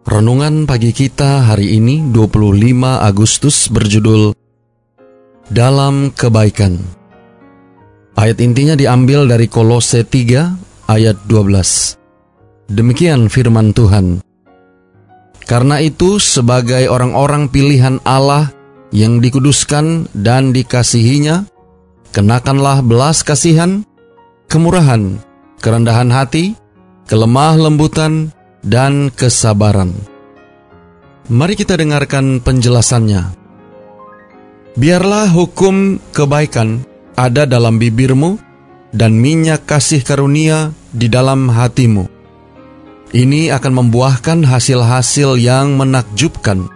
Renungan pagi kita hari ini 25 Agustus berjudul Dalam Kebaikan. Ayat intinya diambil dari Kolose 3 ayat 12. Demikian firman Tuhan. Karena itu sebagai orang-orang pilihan Allah yang dikuduskan dan dikasihinya, kenakanlah belas kasihan, kemurahan, kerendahan hati, kelemah lembutan, dan kesabaran. Mari kita dengarkan penjelasannya. Biarlah hukum kebaikan ada dalam bibirmu dan minyak kasih karunia di dalam hatimu. Ini akan membuahkan hasil-hasil yang menakjubkan.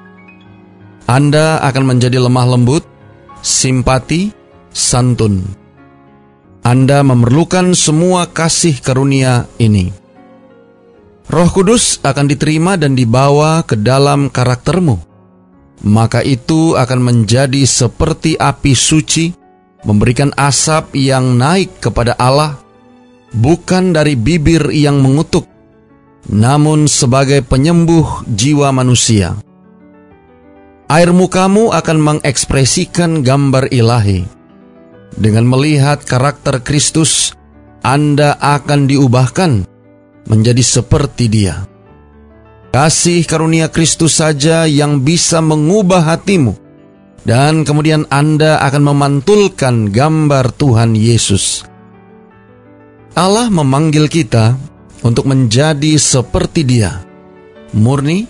Anda akan menjadi lemah lembut, simpati, santun. Anda memerlukan semua kasih karunia ini. Roh Kudus akan diterima dan dibawa ke dalam karaktermu. Maka itu akan menjadi seperti api suci, memberikan asap yang naik kepada Allah, bukan dari bibir yang mengutuk, namun sebagai penyembuh jiwa manusia. Air mukamu akan mengekspresikan gambar ilahi. Dengan melihat karakter Kristus, Anda akan diubahkan menjadi seperti Dia. Kasih karunia Kristus saja yang bisa mengubah hatimu, dan kemudian Anda akan memantulkan gambar Tuhan Yesus. Allah memanggil kita untuk menjadi seperti Dia, murni,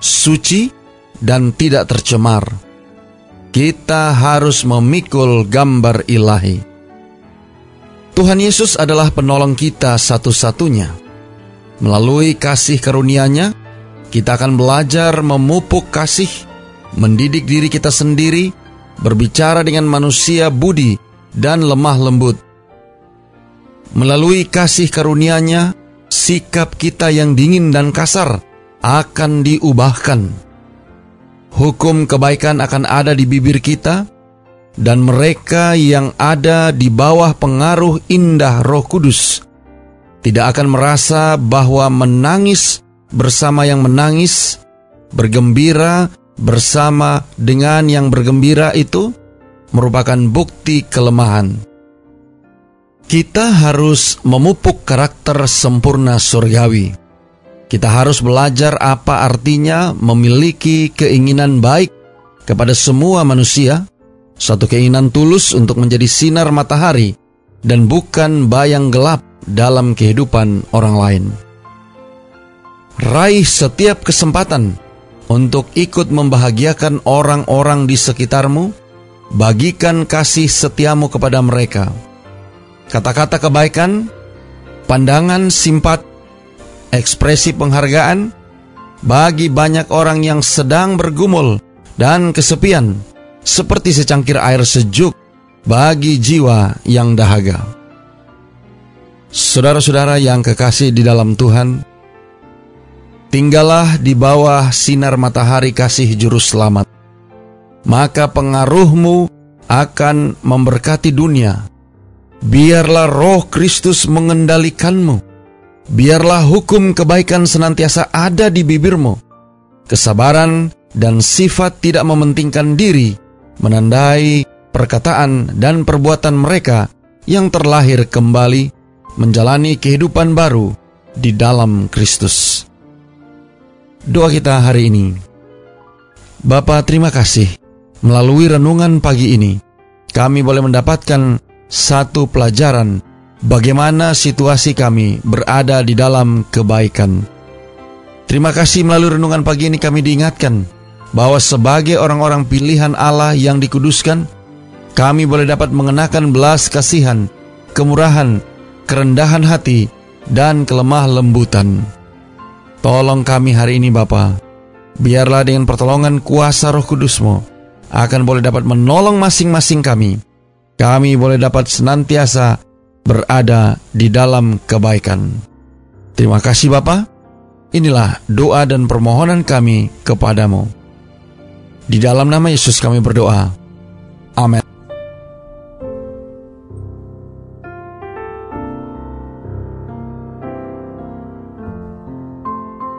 suci, dan tidak tercemar. Kita harus memikul gambar ilahi. Tuhan Yesus adalah penolong kita satu-satunya Melalui kasih karunia-Nya, kita akan belajar memupuk kasih, mendidik diri kita sendiri, berbicara dengan manusia budi dan lemah lembut. Melalui kasih karunia-Nya, sikap kita yang dingin dan kasar akan diubahkan. Hukum kebaikan akan ada di bibir kita, dan mereka yang ada di bawah pengaruh indah Roh Kudus tidak akan merasa bahwa menangis bersama yang menangis, bergembira bersama dengan yang bergembira itu merupakan bukti kelemahan. Kita harus memupuk karakter sempurna surgawi. Kita harus belajar apa artinya memiliki keinginan baik kepada semua manusia, satu keinginan tulus untuk menjadi sinar matahari dan bukan bayang gelap dalam kehidupan orang lain. Raih setiap kesempatan untuk ikut membahagiakan orang-orang di sekitarmu, bagikan kasih setiamu kepada mereka. Kata-kata kebaikan, pandangan simpat, ekspresi penghargaan bagi banyak orang yang sedang bergumul dan kesepian, seperti secangkir air sejuk bagi jiwa yang dahaga. Saudara-saudara yang kekasih di dalam Tuhan, tinggallah di bawah sinar matahari kasih juru selamat. Maka pengaruhmu akan memberkati dunia. Biarlah roh Kristus mengendalikanmu. Biarlah hukum kebaikan senantiasa ada di bibirmu. Kesabaran dan sifat tidak mementingkan diri menandai perkataan dan perbuatan mereka yang terlahir kembali menjalani kehidupan baru di dalam Kristus. Doa kita hari ini. Bapa terima kasih melalui renungan pagi ini kami boleh mendapatkan satu pelajaran bagaimana situasi kami berada di dalam kebaikan. Terima kasih melalui renungan pagi ini kami diingatkan bahwa sebagai orang-orang pilihan Allah yang dikuduskan, kami boleh dapat mengenakan belas kasihan, kemurahan, kerendahan hati, dan kelemah lembutan. Tolong kami hari ini Bapa, biarlah dengan pertolongan kuasa roh kudusmu, akan boleh dapat menolong masing-masing kami. Kami boleh dapat senantiasa berada di dalam kebaikan. Terima kasih Bapa. Inilah doa dan permohonan kami kepadamu. Di dalam nama Yesus kami berdoa. Amin.